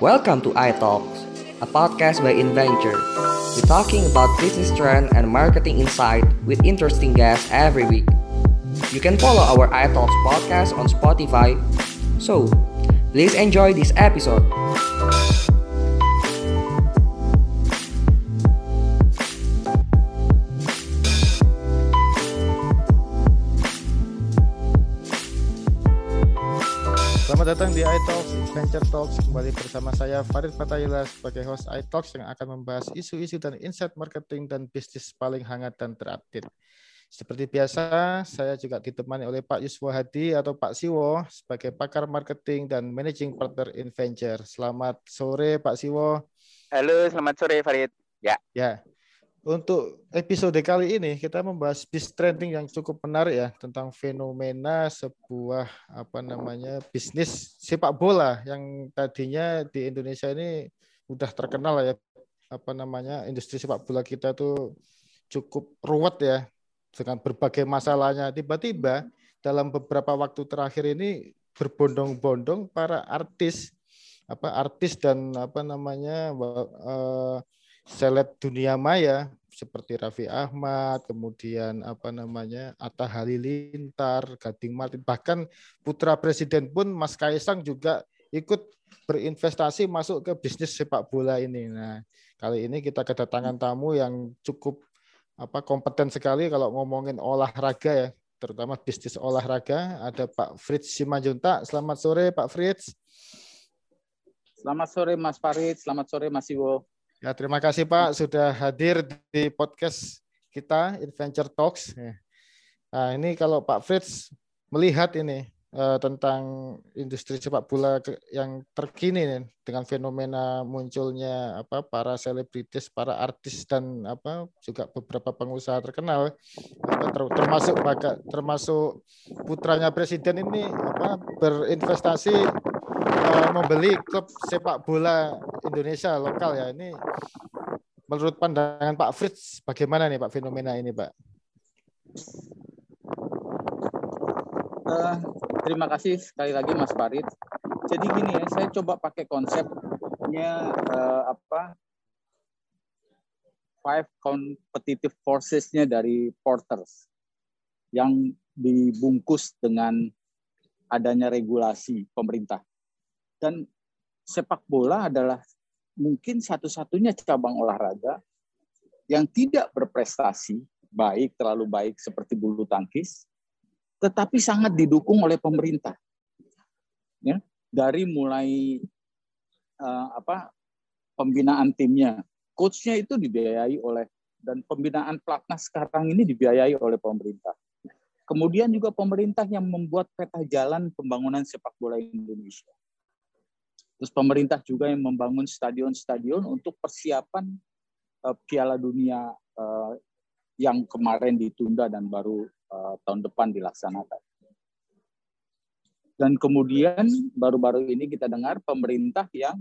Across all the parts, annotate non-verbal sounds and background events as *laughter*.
Welcome to iTalks, a podcast by Inventure. We're talking about business trend and marketing insight with interesting guests every week. You can follow our iTalks podcast on Spotify. So, please enjoy this episode. Di iTalks, Adventure Talks. Kembali bersama saya Farid Fatayila sebagai host iTalks yang akan membahas isu-isu dan insight marketing dan bisnis paling hangat dan terupdate. Seperti biasa, saya juga ditemani oleh Pak Yuswo Hadi atau Pak Siwo sebagai pakar marketing dan managing partner Inventure. Selamat sore Pak Siwo. Halo, selamat sore Farid. Ya. Ya. Untuk episode kali ini kita membahas bis trending yang cukup menarik ya tentang fenomena sebuah apa namanya bisnis sepak bola yang tadinya di Indonesia ini udah terkenal ya. Apa namanya industri sepak bola kita tuh cukup ruwet ya dengan berbagai masalahnya. Tiba-tiba dalam beberapa waktu terakhir ini berbondong-bondong para artis apa artis dan apa namanya uh, seleb dunia maya seperti Raffi Ahmad, kemudian apa namanya Atta Halilintar, Gading Martin, bahkan putra presiden pun Mas Kaisang juga ikut berinvestasi masuk ke bisnis sepak bola ini. Nah, kali ini kita kedatangan tamu yang cukup apa kompeten sekali kalau ngomongin olahraga ya, terutama bisnis olahraga. Ada Pak Fritz Simanjunta. Selamat sore Pak Fritz. Selamat sore Mas Farid, selamat sore Mas Iwo. Ya, terima kasih Pak sudah hadir di podcast kita Adventure Talks. Nah, ini kalau Pak Fritz melihat ini uh, tentang industri sepak bola yang terkini nih, dengan fenomena munculnya apa para selebritis, para artis dan apa juga beberapa pengusaha terkenal ter, termasuk termasuk putranya presiden ini apa berinvestasi uh, membeli klub sepak bola Indonesia lokal ya. Ini menurut pandangan Pak Fritz bagaimana nih Pak fenomena ini Pak? Uh, terima kasih sekali lagi Mas Farid. Jadi gini ya, saya coba pakai konsepnya uh, apa five competitive forces-nya dari Porters yang dibungkus dengan adanya regulasi pemerintah. Dan sepak bola adalah mungkin satu-satunya cabang olahraga yang tidak berprestasi baik terlalu baik seperti bulu tangkis, tetapi sangat didukung oleh pemerintah. Ya, dari mulai uh, apa pembinaan timnya, coachnya itu dibiayai oleh dan pembinaan pelatnas sekarang ini dibiayai oleh pemerintah. Kemudian juga pemerintah yang membuat peta jalan pembangunan sepak bola Indonesia. Terus pemerintah juga yang membangun stadion-stadion untuk persiapan uh, Piala Dunia uh, yang kemarin ditunda dan baru uh, tahun depan dilaksanakan. Dan kemudian baru-baru ini kita dengar pemerintah yang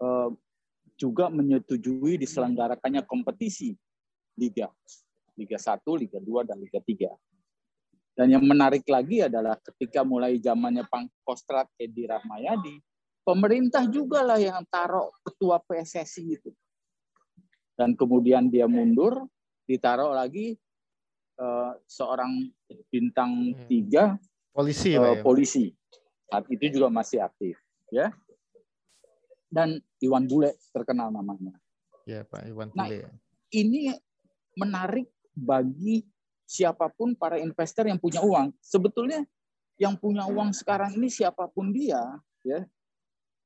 uh, juga menyetujui diselenggarakannya kompetisi Liga. Liga 1, Liga 2, dan Liga 3. Dan yang menarik lagi adalah ketika mulai zamannya Pangkostrat Edi Rahmayadi, pemerintah juga lah yang taruh ketua PSSI itu. Dan kemudian dia mundur, ditaruh lagi uh, seorang bintang hmm. tiga polisi, uh, ya. polisi. Saat itu juga masih aktif, ya. Dan Iwan Bule terkenal namanya. Ya Pak Iwan nah, Bule. Nah, ini menarik bagi siapa pun para investor yang punya uang. Sebetulnya yang punya uang sekarang ini siapa pun dia, ya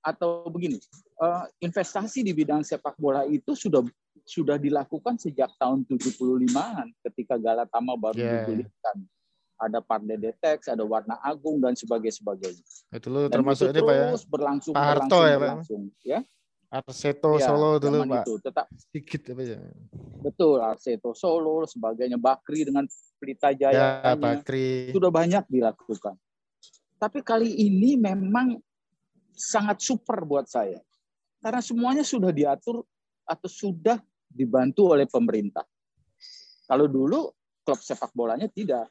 atau begini, uh, investasi di bidang sepak bola itu sudah sudah dilakukan sejak tahun 75-an ketika Galatama baru yeah. didirikan. Ada Pardedetex, ada Warna Agung dan sebagainya sebagainya. Itu lu termasuk itu ini Pak ya. berlangsung Pak Harto berlangsung, ya Pak. Berlangsung, ya. Arseto ya, Solo dulu Pak. Itu, tetap sedikit apa ya. Betul, Arseto Solo sebagainya Bakri dengan Pelita Jaya ya, Bakri. sudah banyak dilakukan. Tapi kali ini memang sangat super buat saya. Karena semuanya sudah diatur atau sudah dibantu oleh pemerintah. Kalau dulu klub sepak bolanya tidak.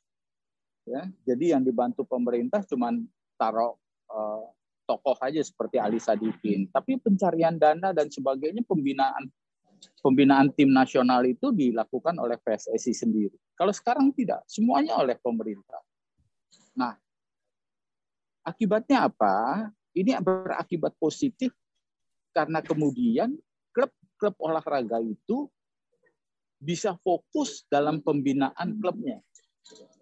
Ya, jadi yang dibantu pemerintah cuma taruh uh, tokoh aja seperti Ali Sadikin. Tapi pencarian dana dan sebagainya pembinaan pembinaan tim nasional itu dilakukan oleh PSSI sendiri. Kalau sekarang tidak, semuanya oleh pemerintah. Nah, akibatnya apa? Ini berakibat positif karena kemudian klub-klub olahraga itu bisa fokus dalam pembinaan klubnya.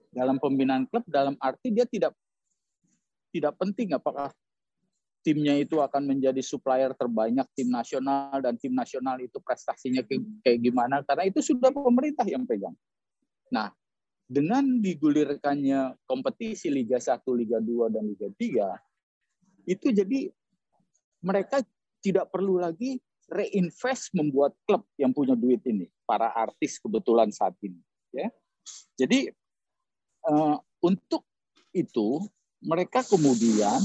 Dalam pembinaan klub dalam arti dia tidak tidak penting apakah timnya itu akan menjadi supplier terbanyak tim nasional dan tim nasional itu prestasinya kayak gimana karena itu sudah pemerintah yang pegang. Nah, dengan digulirkannya kompetisi Liga 1, Liga 2 dan Liga 3 itu jadi mereka tidak perlu lagi reinvest membuat klub yang punya duit ini, para artis kebetulan saat ini ya. Jadi uh, untuk itu mereka kemudian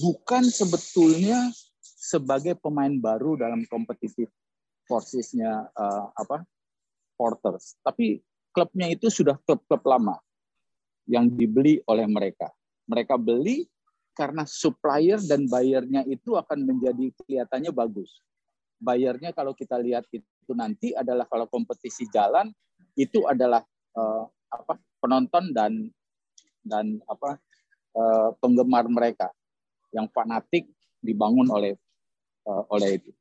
bukan sebetulnya sebagai pemain baru dalam kompetitif forcesnya uh, apa Porters, tapi klubnya itu sudah klub-klub lama yang dibeli oleh mereka. Mereka beli karena supplier dan bayarnya itu akan menjadi kelihatannya bagus. Bayarnya kalau kita lihat itu nanti adalah kalau kompetisi jalan itu adalah uh, apa penonton dan dan apa uh, penggemar mereka yang fanatik dibangun oleh uh, oleh itu.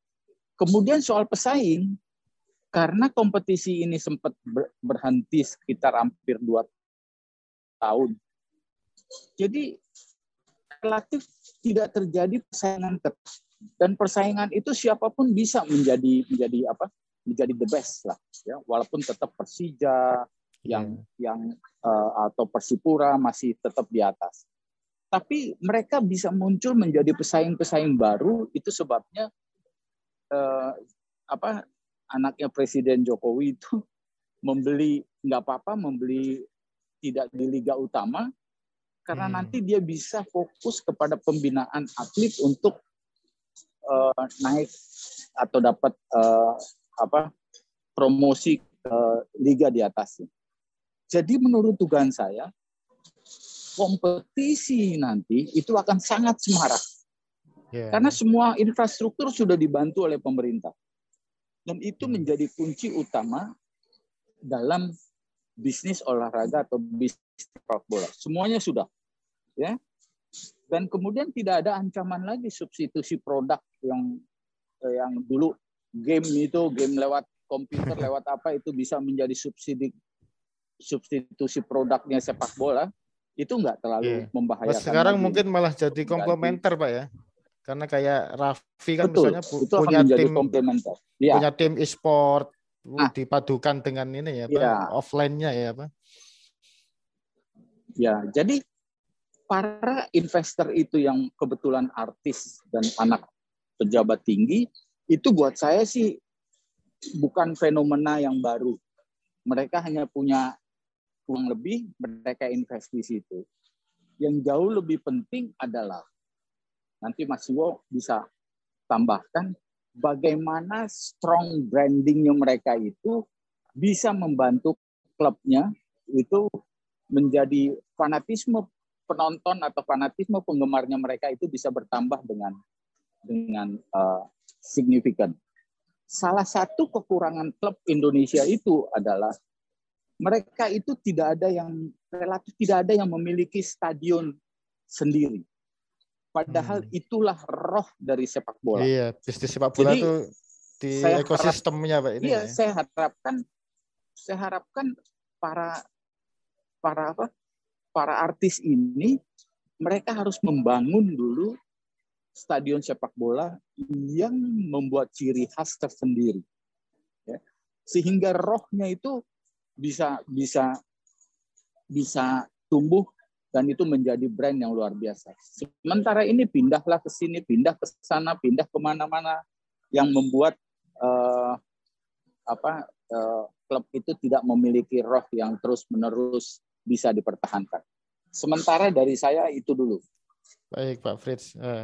Kemudian soal pesaing, karena kompetisi ini sempat berhenti sekitar hampir dua tahun, jadi relatif tidak terjadi persaingan ketat dan persaingan itu siapa pun bisa menjadi menjadi apa? Menjadi the best lah ya. Walaupun tetap Persija yang yeah. yang uh, atau Persipura masih tetap di atas. Tapi mereka bisa muncul menjadi pesaing-pesaing baru itu sebabnya eh, apa anaknya Presiden Jokowi itu membeli nggak apa-apa membeli tidak di liga utama karena hmm. nanti dia bisa fokus kepada pembinaan atlet untuk uh, naik atau dapat uh, apa promosi ke liga di atasnya. Jadi menurut dugaan saya kompetisi nanti itu akan sangat semarak. Yeah. Karena semua infrastruktur sudah dibantu oleh pemerintah. Dan itu hmm. menjadi kunci utama dalam bisnis olahraga atau bisnis sepak bola. Semuanya sudah. Ya. Dan kemudian tidak ada ancaman lagi substitusi produk yang yang dulu game itu game lewat komputer *laughs* lewat apa itu bisa menjadi subsidi substitusi produknya sepak bola itu nggak terlalu yeah. membahayakan. sekarang lagi. mungkin malah jadi komplementer pak ya, karena kayak Raffi kan Betul, misalnya pu punya tim komplementer. Ya. punya tim e-sport nah, dipadukan dengan ini ya, ya. offline-nya ya pak. Ya, jadi para investor itu yang kebetulan artis dan anak pejabat tinggi itu buat saya sih bukan fenomena yang baru. Mereka hanya punya uang lebih, mereka invest di situ. Yang jauh lebih penting adalah nanti Mas Iwo bisa tambahkan bagaimana strong brandingnya mereka itu bisa membantu klubnya itu menjadi fanatisme penonton atau fanatisme penggemarnya mereka itu bisa bertambah dengan dengan uh, signifikan. Salah satu kekurangan klub Indonesia itu adalah mereka itu tidak ada yang relatif tidak ada yang memiliki stadion sendiri. Padahal hmm. itulah roh dari sepak bola. Iya, bisnis sepak bola Jadi, itu di ekosistemnya Pak ini. Iya, ya. saya harapkan saya harapkan para para apa? Para artis ini mereka harus membangun dulu stadion sepak bola yang membuat ciri khas tersendiri. Ya. Sehingga rohnya itu bisa bisa bisa tumbuh dan itu menjadi brand yang luar biasa. Sementara ini pindahlah ke sini, pindah ke sana, pindah ke mana-mana yang membuat uh, apa uh, klub itu tidak memiliki roh yang terus menerus bisa dipertahankan. Sementara dari saya itu dulu. Baik Pak Fritz. Uh,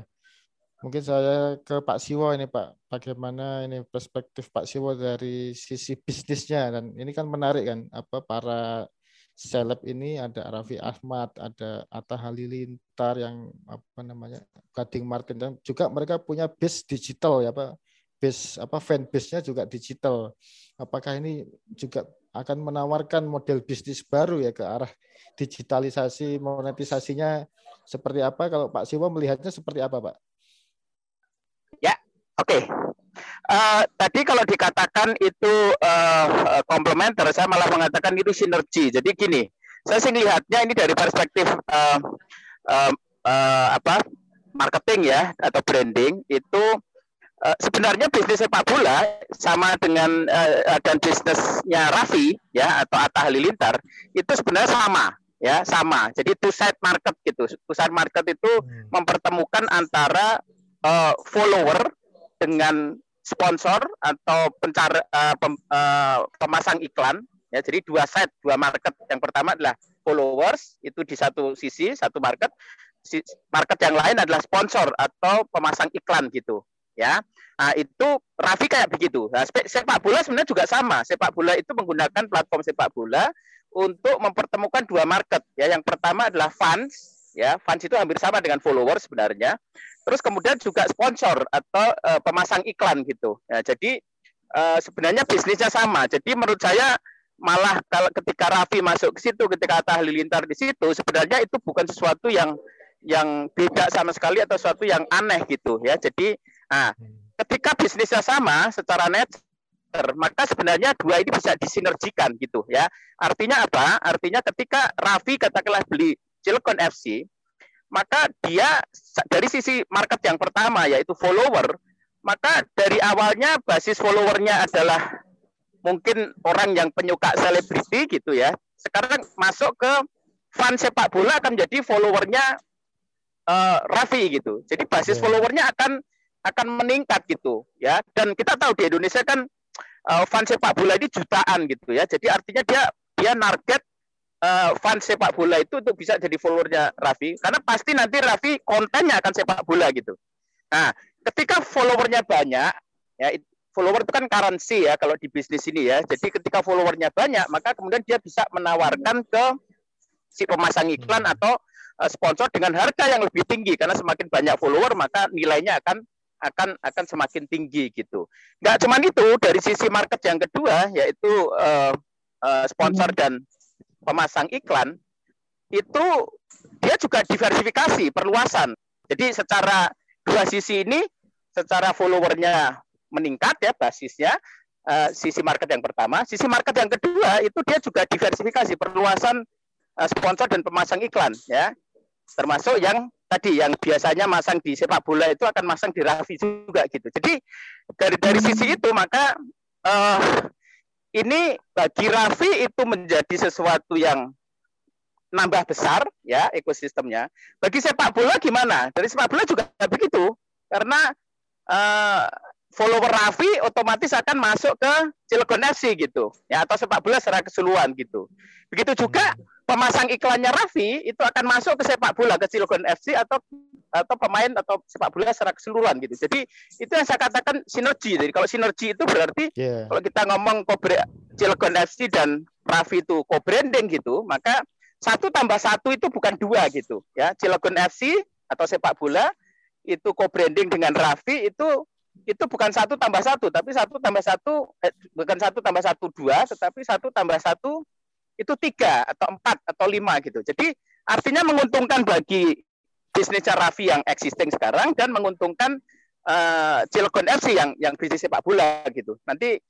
Mungkin saya ke Pak Siwo ini Pak, bagaimana ini perspektif Pak Siwo dari sisi bisnisnya dan ini kan menarik kan apa para seleb ini ada Raffi Ahmad, ada Atta Halilintar yang apa namanya Gading Martin dan juga mereka punya base digital ya Pak. Base apa fan base-nya juga digital. Apakah ini juga akan menawarkan model bisnis baru ya ke arah digitalisasi monetisasinya seperti apa kalau Pak Siwo melihatnya seperti apa Pak? Ya, oke. Okay. Uh, tadi kalau dikatakan itu uh, komplementer, saya malah mengatakan itu sinergi. Jadi gini, saya sih lihatnya ini dari perspektif uh, uh, uh, apa marketing ya atau branding itu uh, sebenarnya bisnis sepak bola sama dengan uh, dan bisnisnya Raffi ya atau Atta Halilintar itu sebenarnya sama ya sama. Jadi two side market gitu. Two side market itu hmm. mempertemukan antara uh, follower dengan sponsor atau pencar uh, pem, uh, pemasang iklan ya jadi dua set dua market yang pertama adalah followers itu di satu sisi satu market market yang lain adalah sponsor atau pemasang iklan gitu ya. Nah, itu Raffi kayak begitu. Nah, sepak bola sebenarnya juga sama. Sepak bola itu menggunakan platform sepak bola untuk mempertemukan dua market. Ya yang pertama adalah fans. Ya fans itu hampir sama dengan followers sebenarnya. Terus kemudian juga sponsor atau uh, pemasang iklan gitu. Ya, jadi uh, sebenarnya bisnisnya sama. Jadi menurut saya malah kalau ketika Raffi masuk ke situ ketika Atta Halilintar di situ sebenarnya itu bukan sesuatu yang yang beda sama sekali atau sesuatu yang aneh gitu ya. Jadi nah, ketika bisnisnya sama secara net maka sebenarnya dua ini bisa disinergikan gitu ya. Artinya apa? Artinya ketika Raffi katakanlah beli Cilegon FC, maka dia dari sisi market yang pertama yaitu follower, maka dari awalnya basis followernya adalah mungkin orang yang penyuka selebriti gitu ya. Sekarang masuk ke fan sepak bola akan menjadi followernya uh, Raffi gitu. Jadi basis yeah. followernya akan akan meningkat gitu ya. Dan kita tahu di Indonesia kan uh, fan sepak bola ini jutaan gitu ya. Jadi artinya dia dia target uh, fans sepak bola itu untuk bisa jadi followernya Raffi karena pasti nanti Raffi kontennya akan sepak bola gitu. Nah, ketika followernya banyak, ya follower itu kan currency ya kalau di bisnis ini ya. Jadi ketika followernya banyak, maka kemudian dia bisa menawarkan ke si pemasang iklan atau uh, sponsor dengan harga yang lebih tinggi karena semakin banyak follower maka nilainya akan akan akan semakin tinggi gitu. Nggak cuma itu dari sisi market yang kedua yaitu uh, uh, sponsor dan pemasang iklan itu dia juga diversifikasi, perluasan. Jadi secara dua sisi ini, secara followernya meningkat ya basisnya, uh, sisi market yang pertama. Sisi market yang kedua itu dia juga diversifikasi, perluasan uh, sponsor dan pemasang iklan ya. Termasuk yang tadi yang biasanya masang di sepak bola itu akan masang di Raffi juga gitu. Jadi dari dari sisi itu maka uh, ini bagi Raffi itu menjadi sesuatu yang nambah besar ya ekosistemnya. Bagi sepak bola gimana? Dari sepak bola juga begitu. Karena uh, follower Raffi otomatis akan masuk ke Cilegon FC gitu. Ya atau sepak bola secara keseluruhan gitu. Begitu juga pemasang iklannya Raffi itu akan masuk ke sepak bola ke Cilegon FC atau atau pemain atau sepak bola secara keseluruhan gitu. Jadi itu yang saya katakan sinergi. Jadi kalau sinergi itu berarti yeah. kalau kita ngomong kobre Cilegon FC dan Raffi itu co-branding gitu, maka satu tambah satu itu bukan dua gitu ya. Cilegon FC atau sepak bola itu co-branding dengan Raffi itu itu bukan satu tambah satu, tapi satu tambah satu eh, bukan satu tambah satu dua, tetapi satu tambah satu itu tiga atau empat atau lima gitu. Jadi artinya menguntungkan bagi bisnis Raffi yang existing sekarang dan menguntungkan uh, Cilegon FC yang yang bisnis sepak bola gitu. Nanti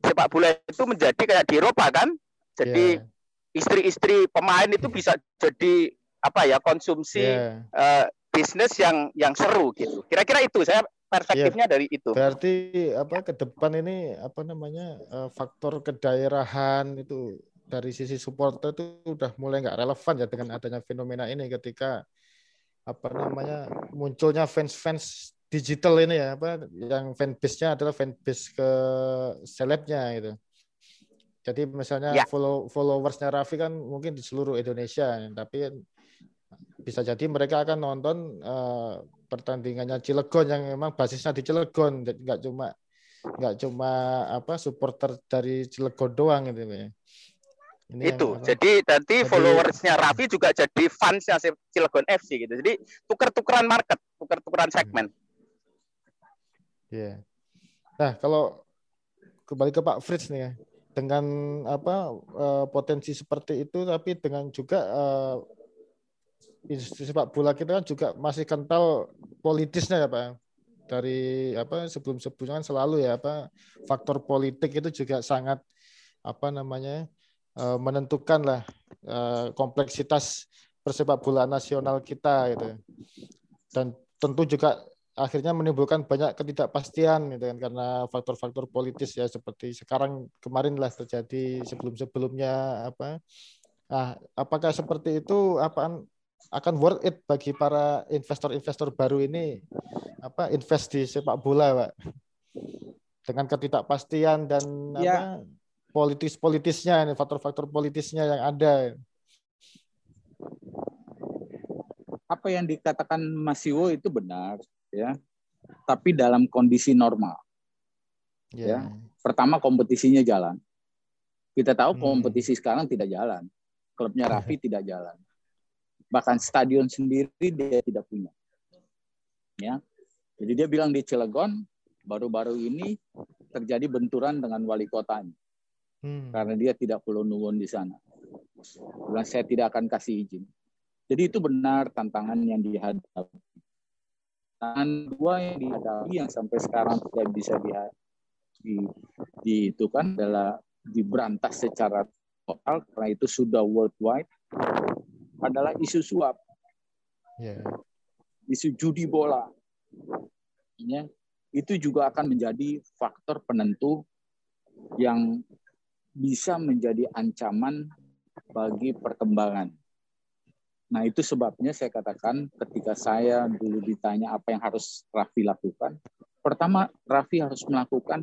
sepak bola itu menjadi kayak di Eropa kan. Jadi yeah. istri-istri pemain itu bisa jadi apa ya konsumsi yeah. uh, bisnis yang yang seru gitu. Kira-kira itu saya perspektifnya yeah. dari itu. Berarti apa ke depan ini apa namanya uh, faktor kedaerahan itu dari sisi supporter itu udah mulai nggak relevan ya dengan adanya fenomena ini ketika apa namanya munculnya fans-fans digital ini ya apa yang fanbase-nya adalah fanbase ke selebnya gitu. Jadi misalnya ya. follow followersnya Raffi kan mungkin di seluruh Indonesia, tapi bisa jadi mereka akan nonton uh, pertandingannya Cilegon yang memang basisnya di Cilegon, nggak cuma nggak cuma apa supporter dari Cilegon doang gitu ya. Ini itu. Jadi nanti followersnya Raffi juga jadi fansnya Cilegon FC gitu. Jadi tuker-tukeran market, tuker-tukeran segmen. Iya. Yeah. Nah, kalau kembali ke Pak Fritz nih ya, dengan apa uh, potensi seperti itu, tapi dengan juga uh, sepak bola kita kan juga masih kental politisnya ya Pak. Dari apa sebelum-sebelumnya kan selalu ya apa faktor politik itu juga sangat apa namanya uh, menentukan lah uh, kompleksitas persepak bola nasional kita gitu. Dan tentu juga akhirnya menimbulkan banyak ketidakpastian gitu kan karena faktor-faktor politis ya seperti sekarang kemarin lah terjadi sebelum-sebelumnya apa ah apakah seperti itu apa akan worth it bagi para investor-investor baru ini apa invest di sepak bola Pak dengan ketidakpastian dan ya. apa politis-politisnya ini faktor-faktor politisnya yang ada. Apa yang dikatakan Mas Iwo itu benar ya. Tapi dalam kondisi normal. Yeah. ya. Pertama kompetisinya jalan. Kita tahu hmm. kompetisi sekarang tidak jalan. Klubnya Rafi tidak jalan. Bahkan stadion sendiri dia tidak punya. Ya. Jadi dia bilang di Cilegon baru-baru ini terjadi benturan dengan wali kotanya hmm. karena dia tidak perlu nuwun di sana. Bilang saya tidak akan kasih izin. Jadi itu benar tantangan yang dihadapi. Tantangan dua yang dihadapi yang sampai sekarang tidak bisa di, di, di itu kan adalah diberantas secara total karena itu sudah worldwide adalah isu suap, yeah. isu judi bola, ya. Itu juga akan menjadi faktor penentu yang bisa menjadi ancaman bagi perkembangan Nah, itu sebabnya saya katakan ketika saya dulu ditanya apa yang harus Raffi lakukan, pertama Raffi harus melakukan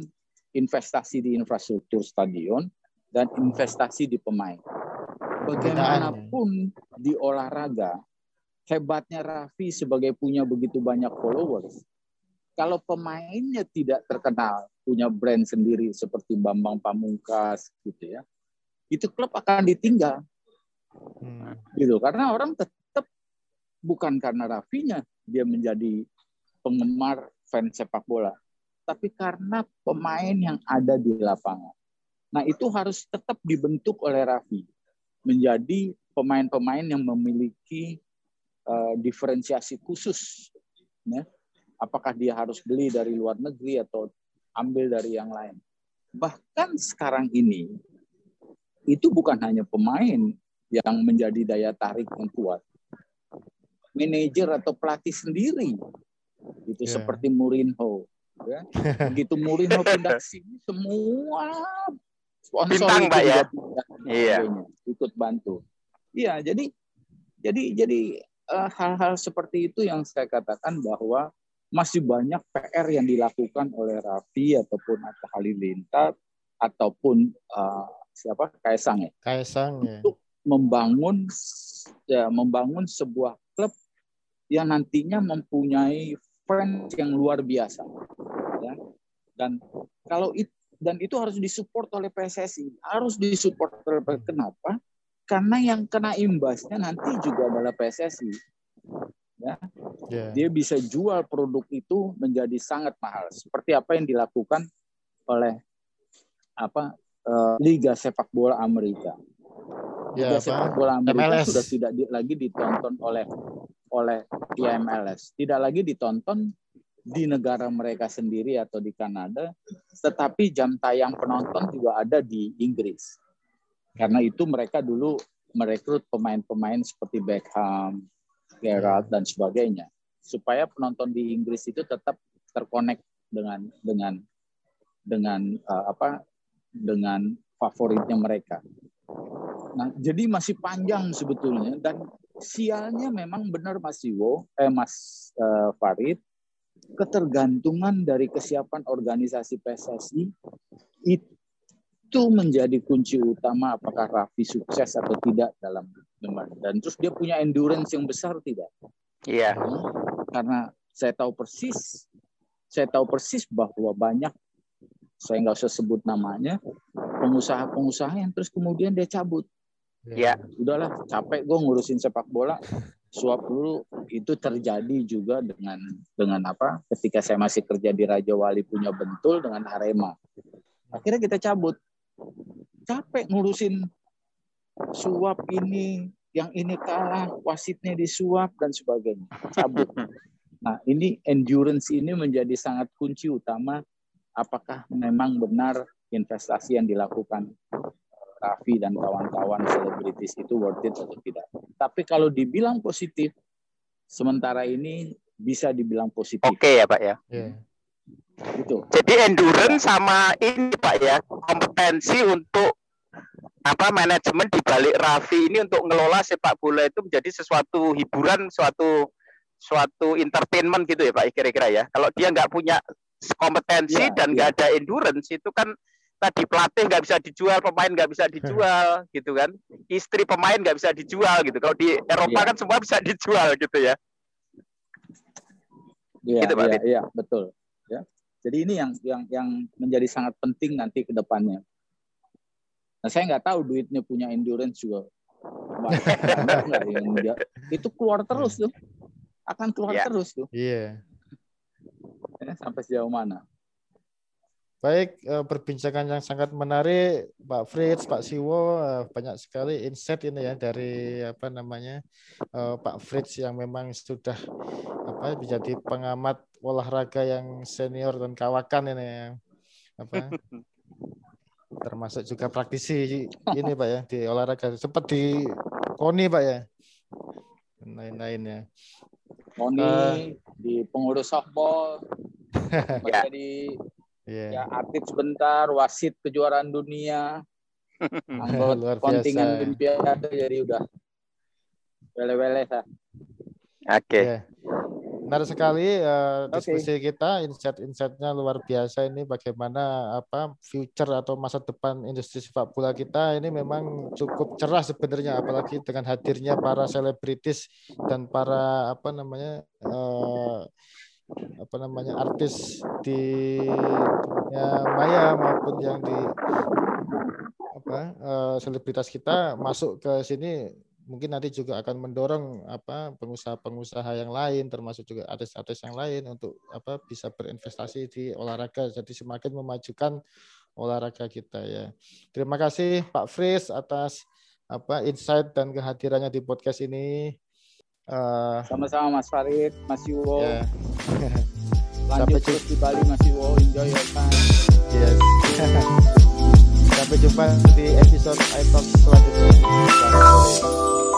investasi di infrastruktur stadion dan investasi di pemain. Bagaimanapun di olahraga, hebatnya Raffi sebagai punya begitu banyak followers, kalau pemainnya tidak terkenal, punya brand sendiri seperti Bambang Pamungkas gitu ya, itu klub akan ditinggal Hmm. Gitu. Karena orang tetap bukan karena Rafinya dia menjadi penggemar fans sepak bola, tapi karena pemain yang ada di lapangan. Nah, itu harus tetap dibentuk oleh Raffi menjadi pemain-pemain yang memiliki uh, diferensiasi khusus. Ya. Apakah dia harus beli dari luar negeri atau ambil dari yang lain. Bahkan sekarang ini itu bukan hanya pemain yang menjadi daya tarik yang kuat. Manajer atau pelatih sendiri, itu yeah. seperti Mourinho. Ya. *laughs* Begitu Mourinho pindah sini, semua sponsor Bintang, itu ya. iya. ikut bantu. Iya, jadi jadi jadi eh, hal-hal uh, seperti itu yang saya katakan bahwa masih banyak PR yang dilakukan oleh Raffi ataupun Atta Halilintar ataupun uh, siapa? Kaisang ya. Kaisang ya. Untuk membangun ya, membangun sebuah klub yang nantinya mempunyai fans yang luar biasa ya. Dan kalau itu dan itu harus disupport oleh PSSI harus disupport oleh kenapa? Karena yang kena imbasnya nanti juga adalah PSSI ya yeah. dia bisa jual produk itu menjadi sangat mahal seperti apa yang dilakukan oleh apa uh, Liga Sepak Bola Amerika Liga ya, sepak bola Amerika MLS. sudah tidak di, lagi ditonton oleh oleh ya MLS, tidak lagi ditonton di negara mereka sendiri atau di Kanada, tetapi jam tayang penonton juga ada di Inggris. Karena itu mereka dulu merekrut pemain-pemain seperti Beckham, Gerrard dan sebagainya, supaya penonton di Inggris itu tetap terkonek dengan dengan dengan uh, apa dengan favoritnya mereka. Nah, jadi masih panjang sebetulnya dan sialnya memang benar Mas Iwo, eh Mas uh, Farid, ketergantungan dari kesiapan organisasi PSSI itu menjadi kunci utama apakah Raffi sukses atau tidak dalam dan terus dia punya endurance yang besar tidak? Iya. Karena saya tahu persis, saya tahu persis bahwa banyak saya nggak usah sebut namanya, pengusaha-pengusaha yang terus kemudian dia cabut. Ya. Udahlah, capek gue ngurusin sepak bola. Suap dulu itu terjadi juga dengan dengan apa? Ketika saya masih kerja di Raja Wali punya Bentul dengan Arema. Akhirnya kita cabut. Capek ngurusin suap ini, yang ini kalah, wasitnya disuap dan sebagainya. Cabut. *laughs* Nah, ini endurance ini menjadi sangat kunci utama apakah memang benar investasi yang dilakukan Raffi dan kawan-kawan selebritis itu worth it atau tidak. Tapi kalau dibilang positif, sementara ini bisa dibilang positif. Oke ya Pak ya. Yeah. Gitu. Jadi endurance sama ini Pak ya, kompetensi untuk apa manajemen di balik Raffi ini untuk ngelola sepak bola itu menjadi sesuatu hiburan, suatu suatu entertainment gitu ya Pak kira-kira ya. Kalau dia nggak punya kompetensi Ya, dan ya. nggak ada endurance itu kan tadi pelatih nggak bisa dijual, pemain nggak bisa dijual *laughs* gitu kan. Istri pemain nggak bisa dijual gitu. Kalau di Eropa Ya. kan semua bisa dijual gitu ya. Iya, Gitu, Pak iya, iya, betul. Jadi ini yang yang yang menjadi sangat penting nanti ke depannya. Nah, saya nggak tahu duitnya punya endurance juga. Banyak *laughs* itu keluar terus tuh. Akan keluar Ya. terus tuh. Iya. Ya, sampai sejauh mana. Baik, eh, perbincangan yang sangat menarik, Pak Fritz, Pak Siwo, eh, banyak sekali insight ini ya dari apa namanya eh, Pak Fritz yang memang sudah apa menjadi pengamat olahraga yang senior dan kawakan ini ya. apa termasuk juga praktisi ini Pak ya di olahraga sempat di KONI Pak ya lain-lainnya. Moni Eh. di pengurus softball, *laughs* sempat Ya. Iya. ya atlet sebentar, wasit kejuaraan dunia, *laughs* anggota kontingen biasa. olimpiade jadi udah wele-wele. Oke. Ya. Menarik sekali eh, Oke. diskusi kita, insight-insightnya luar biasa ini bagaimana apa future atau masa depan industri sepak bola kita ini memang cukup cerah sebenarnya apalagi dengan hadirnya para selebritis dan para apa namanya eh, apa namanya artis di dunia maya maupun yang di apa eh, selebritas kita masuk ke sini mungkin nanti juga akan mendorong apa pengusaha-pengusaha yang lain termasuk juga artis-artis yang lain untuk apa bisa berinvestasi di olahraga jadi semakin memajukan olahraga kita ya. Terima kasih Pak Fris atas apa insight dan kehadirannya di podcast ini. Eh, Sama-sama Mas Farid, Mas Yuwo. *laughs* Lanjut Sampai terus di Bali Mas Yuwo. Enjoy your time. yes. *laughs* Sampai jumpa di episode iTalk selanjutnya. Selamat sore.